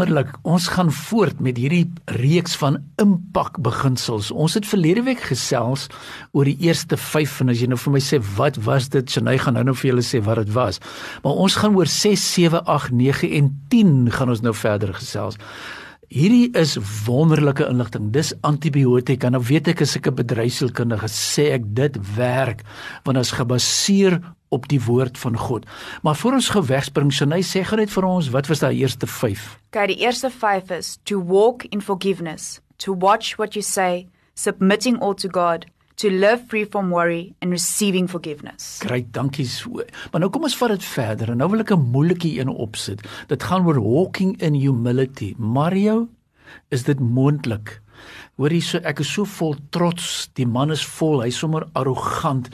Wonderlik. Ons gaan voort met hierdie reeks van impak beginsels. Ons het verlede week gesels oor die eerste 5 en as jy nou vir my sê wat was dit? Sy gaan nou nou vir julle sê wat dit was. Maar ons gaan oor 6, 7, 8, 9 en 10 gaan ons nou verder gesels. Hierdie is wonderlike inligting. Dis antibiotika. Nou weet ek as ek 'n bedryfsielkundige sê ek dit werk want dit is gebaseer op die woord van God. Maar voor ons gewegspring, Shanay sê gou net vir ons, wat was daai eerste 5? Okay, die eerste 5 is to walk in forgiveness, to watch what you say, submitting all to God, to live free from worry and receiving forgiveness. Great, dankie so. Maar nou kom ons vat dit verder en nou wil ek 'n moeilike een opsit. Dit gaan oor walking in humility. Mario, is dit moontlik? Hoor hier so ek is so vol trots. Die man is vol, hy's sommer arrogant.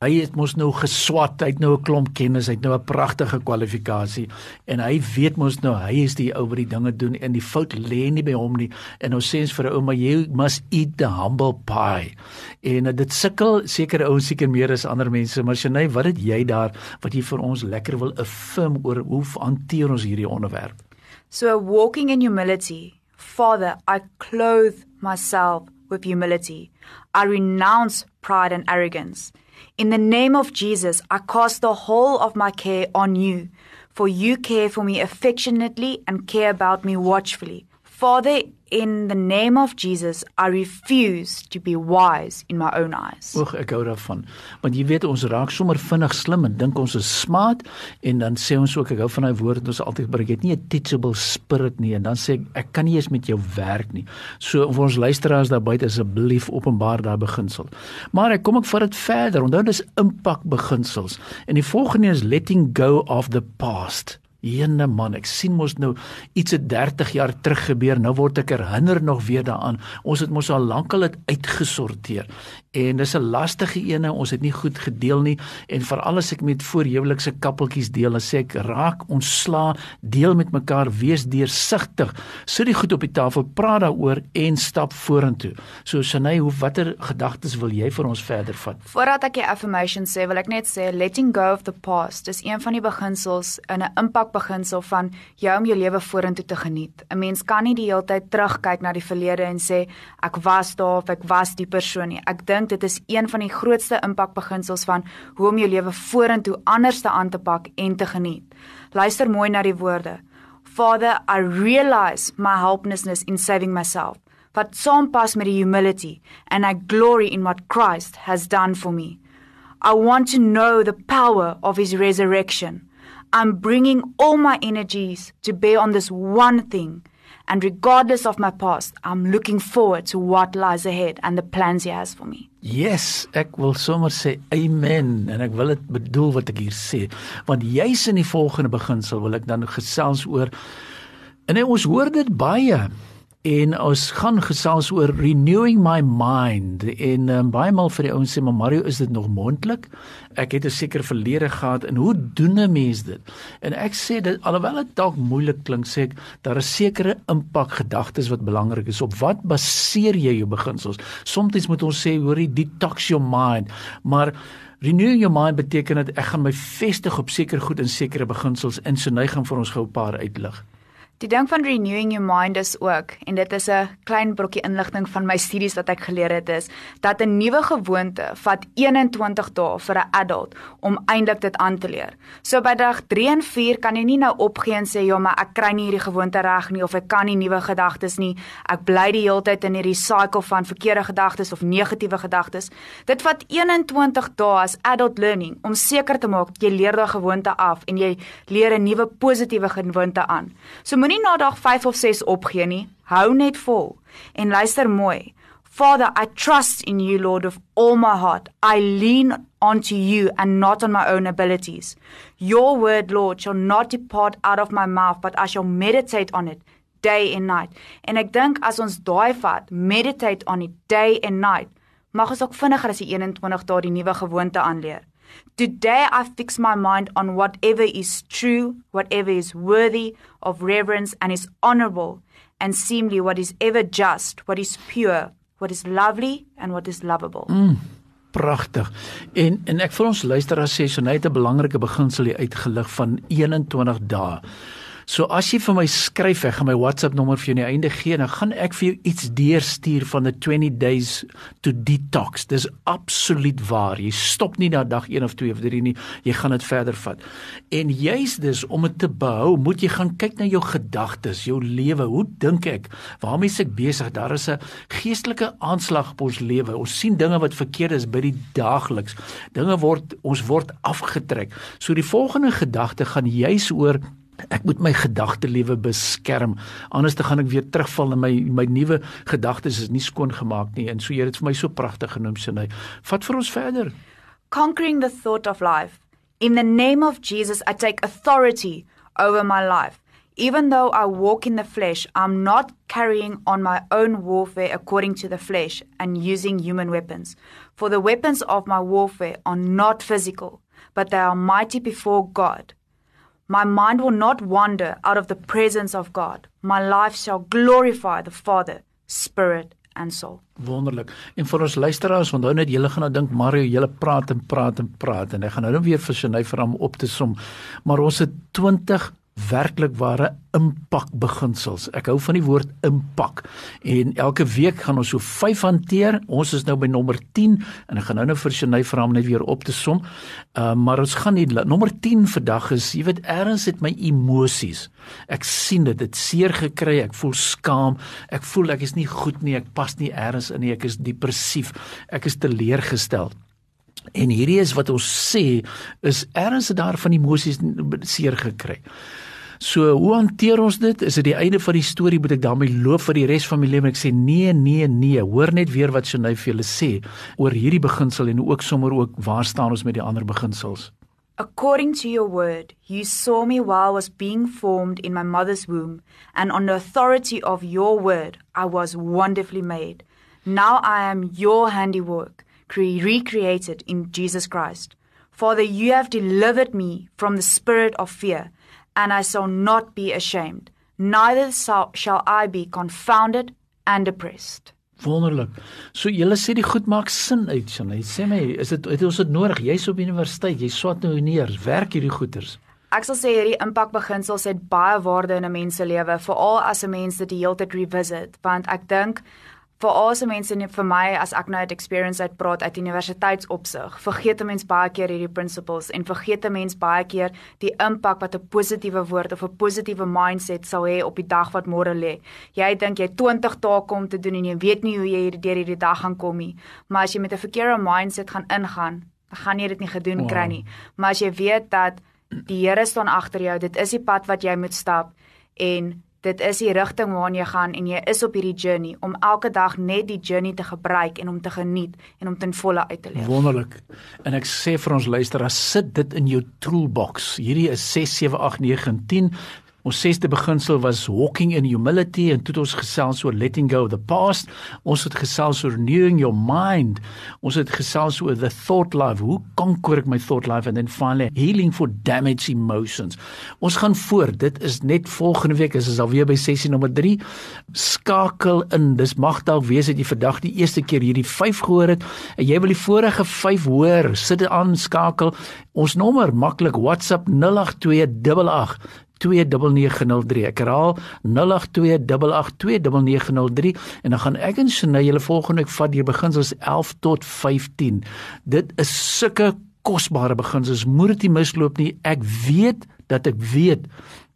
Hy het mos nou geswat, hy het nou 'n klomp kennis, hy het nou 'n pragtige kwalifikasie en hy weet mos nou hy is die ou wat die dinge doen en die fout lê nie by hom nie. En nou sê ons vir 'n ou maar jy must eat the humble pie. En uh, dit sukkel seker ouens seker meer as ander mense, maar Shanay, wat het jy daar wat jy vir ons lekker wil affirm oor hoe hanteer ons hierdie onderwerp? So walking in humility Father, I clothe myself with humility. I renounce pride and arrogance. In the name of Jesus, I cast the whole of my care on you, for you care for me affectionately and care about me watchfully. Father, in the name of Jesus, I refuse to be wise in my own eyes. Oek, ek hou daarvan. Want jy weet ons raak sommer vinnig slim en dink ons is smart en dan sê ons ook ek hou van daai woord ons altyd gebruik, jy het nie 'n teachable spirit nie en dan sê ek ek kan nie eens met jou werk nie. So vir ons luisteraars daar buite asseblief openbaar daai beginsel. Maar ek kom ek vat dit verder. Onthou dis impak beginsels. En die volgende is letting go of the past. Jene man, ek sien mos nou iets het 30 jaar terug gebeur. Nou word ek herinner nog weer daaraan. Ons het mos al lankal dit uitgesorteer. En dis 'n lastige ene. Ons het nie goed gedeel nie en veral as ek met voorhuwelikse kappeltjies deel, dan sê ek raak ontsla, deel met mekaar, wees deursigtig. Sit die goed op die tafel, praat daaroor en stap vorentoe. So Shanay, hoe watter gedagtes wil jy vir ons verder vat? Voordat ek die affirmation sê, wil ek net sê letting go of the past is een van die beginsels in 'n impak beginsel van jou om jou lewe vorentoe te geniet. 'n Mens kan nie die hele tyd terugkyk na die verlede en sê ek was daar of ek was die persoon nie. Ek dink dit is een van die grootste impakbeginsels van hoe om jou lewe vorentoe anders te aan te pak en te geniet. Luister mooi na die woorde. Father, I realize my helplessness in saving myself. Wat saampas met die humility and I glory in what Christ has done for me. I want to know the power of his resurrection. I'm bringing all my energies to bear on this one thing. And regardless of my past, I'm looking forward to what lies ahead and the plans He has for me. Yes, ek wil sommer sê amen en ek wil dit bedoel wat ek hier sê. Want juis in die volgende beginsel wil ek dan gesels oor en ons hoor dit baie en ons gaan gesels oor renewing my mind. En um, baie maal vir die ouens sê maar Mario is dit nog moontlik? Ek het 'n sekere verlede gehad. En hoe doen 'n mens dit? En ek sê dit alhoewel dit dalk moeilik klink sê ek daar is sekere impak gedagtes wat belangrik is. Op wat baseer jy jou beginsels? Soms moet ons sê hoorie detox your mind. Maar Renew your mind beteken dat ek gaan my vestig op sekere goed en sekere beginsels in sy neiging vir ons gou 'n paar uitlig. Die ding van renewing your mind is ook en dit is 'n klein brokkie inligting van my studies wat ek geleer het is dat 'n nuwe gewoonte vat 21 dae vir 'n adult om eintlik dit aan te leer. So by dag 3 en 4 kan jy nie nou opgee en sê ja, maar ek kry nie hierdie gewoonte reg nie of ek kan nie nuwe gedagtes nie. Ek bly die hele tyd in hierdie cycle van verkeerde gedagtes of negatiewe gedagtes. Dit vat 21 dae as adult learning om seker te maak jy leer daai gewoonte af en jy leer 'n nuwe positiewe gewoonte aan. So Moenie na dag 5 of 6 opgee nie. Hou net vol en luister mooi. Father, I trust in you, Lord, of all my heart. I lean onto you and not on my own abilities. Your word, Lord, shall not depart out of my mouth, but I shall meditate on it day and night. En ek dink as ons daai vat, meditate on it day and night, mag ons ook vinniger as die 21 dae die nuwe gewoonte aanleer. Today I fix my mind on whatever is true, whatever is worthy of reverence and is honorable and seemly, what is ever just, what is pure, what is lovely and what is lovable. Mm, pragtig. En en ek vir ons luisteraars sê so net 'n belangrike beginsel hier uitgelig van 21 dae. So as jy vir my skryf, ek gaan my WhatsApp nommer vir jou aan die einde gee dan gaan ek vir jou iets deurstuur van the 20 days to detox. Dis absoluut waar. Jy stop nie na dag 1 of 2 of 3 nie. Jy gaan dit verder vat. En juist dis om dit te behou, moet jy gaan kyk na jou gedagtes, jou lewe. Hoe dink ek? Waarmee is ek besig? Daar is 'n geestelike aanslag op ons lewe. Ons sien dinge wat verkeerd is by die daagliks. Dinge word ons word afgetrek. So die volgende gedagte gaan juis oor Ek moet my gedagtelewe beskerm. Anders te gaan ek weer terugval in my my nuwe gedagtes is nie skoon gemaak nie. En so jy het dit vir my so pragtig genoem Sinay. Vat vir ons verder. Conquering the thought of life. In the name of Jesus I take authority over my life. Even though I walk in the flesh, I'm not carrying on my own warfare according to the flesh and using human weapons. For the weapons of my warfare are not physical, but they are mighty before God My mind will not wander out of the presence of God. My life shall glorify the Father, Spirit and soul. Wonderlik. En vir ons luisteraars, onthou net julle gaan nou dink Mario, julle praat en praat en praat en hy gaan nou net weer vir sy ny vir hom op te som. Maar ons het 20 werklik ware impak beginsels. Ek hou van die woord impak. En elke week gaan ons so 5 hanteer. Ons is nou by nommer 10 en ek gaan nou nou vir Shanay vra om net weer op te som. Uh maar ons gaan nie nommer 10 vandag is, jy weet, erns het my emosies. Ek sien dit, dit seer gekry, ek voel skaam, ek voel ek is nie goed nie, ek pas nie erns in nie, ek is depressief, ek is teleurgesteld. En hierdie is wat ons sê is erns daar van emosies seer gekry. So hoe hanteer ons dit? Is dit die einde van die storie moet ek daarmee loop vir die res van my lewe? Ek sê nee, nee, nee. Hoor net weer wat Shanay vir julle sê oor hierdie beginsel en ook sommer ook waar staan ons met die ander beginsels? According to your word, you saw me while I was being formed in my mother's womb, and on the authority of your word, I was wonderfully made. Now I am your handiwork, recreated in Jesus Christ. Father, you have delivered me from the spirit of fear and I shall not be ashamed, neither shall I be confounded and depressed. Wonderlik. So julle sê die goed maak sin uit, Shanay. Sê my, is dit het ons dit nodig? Jy's op universiteit, jy swat nou neer, werk hierdie goeters. Ek sal sê hierdie impakbeginsels het baie waarde in 'n mens se lewe, veral as 'n mens dit die hele tyd revisit, want ek dink vir al se mense en vir my as ek nou uit experience uit praat uit universiteitsopsig, vergeet 'n mens baie keer hierdie principles en vergeet 'n mens baie keer die impak wat 'n positiewe woord of 'n positiewe mindset sal hê op die dag wat môre lê. Jy dink jy 20 take om te doen en jy weet nie hoe jy hierdie deur hierdie dag gaan kom nie, maar as jy met 'n verkeerde mindset gaan ingaan, dan gaan jy dit nie gedoen wow. kry nie. Maar as jy weet dat die Here staan agter jou, dit is die pad wat jy moet stap en dit is die rigting waarna jy gaan en jy is op hierdie journey om elke dag net die journey te gebruik en om te geniet en om ten volle uit te leef. Wonderlik. En ek sê vir ons luisteraars, sit dit in jou toolbox. Hierdie is 6 7 8 9 en 10 Ons sesde beginsel was walking in humility en toe het ons gesels oor letting go of the past. Ons het gesels oor renewing your mind. Ons het gesels oor the thought life. Hoe conquer ek my thought life and then finally healing for damaged emotions. Ons gaan voort. Dit is net volgende week is ons alweer by sessie nommer 3. Skakel in. Dis mag dalk wees dat jy vandag die eerste keer hierdie 5 gehoor het en jy wil die vorige 5 hoor. Sit dit aan skakel. Ons nommer maklik WhatsApp 08288 0828829903. Ek herhaal 0828829903 en dan gaan ek en Shane julle volgende week vat deur beginsels 11 tot 15. Dit is sulke kosbare beginsels. Moet dit nie misloop nie. Ek weet dat ek weet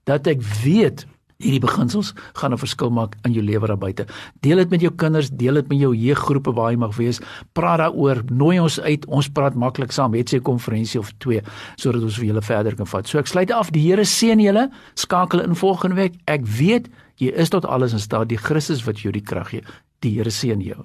dat ek weet Hierdie beginsels gaan 'n verskil maak in jou lewe daar buite. Deel dit met jou kinders, deel dit met jou jeuggroepe waar jy mag wees. Praat daaroor, nooi ons uit. Ons praat maklik saam, het sy konferensie of twee sodat ons vir julle verder kan vat. So ek sluit af. Die Here seën julle. Skakel in volgende week. Ek weet jy is tot alles in staat. Die Christus wat jou die krag gee. Die Here seën jou.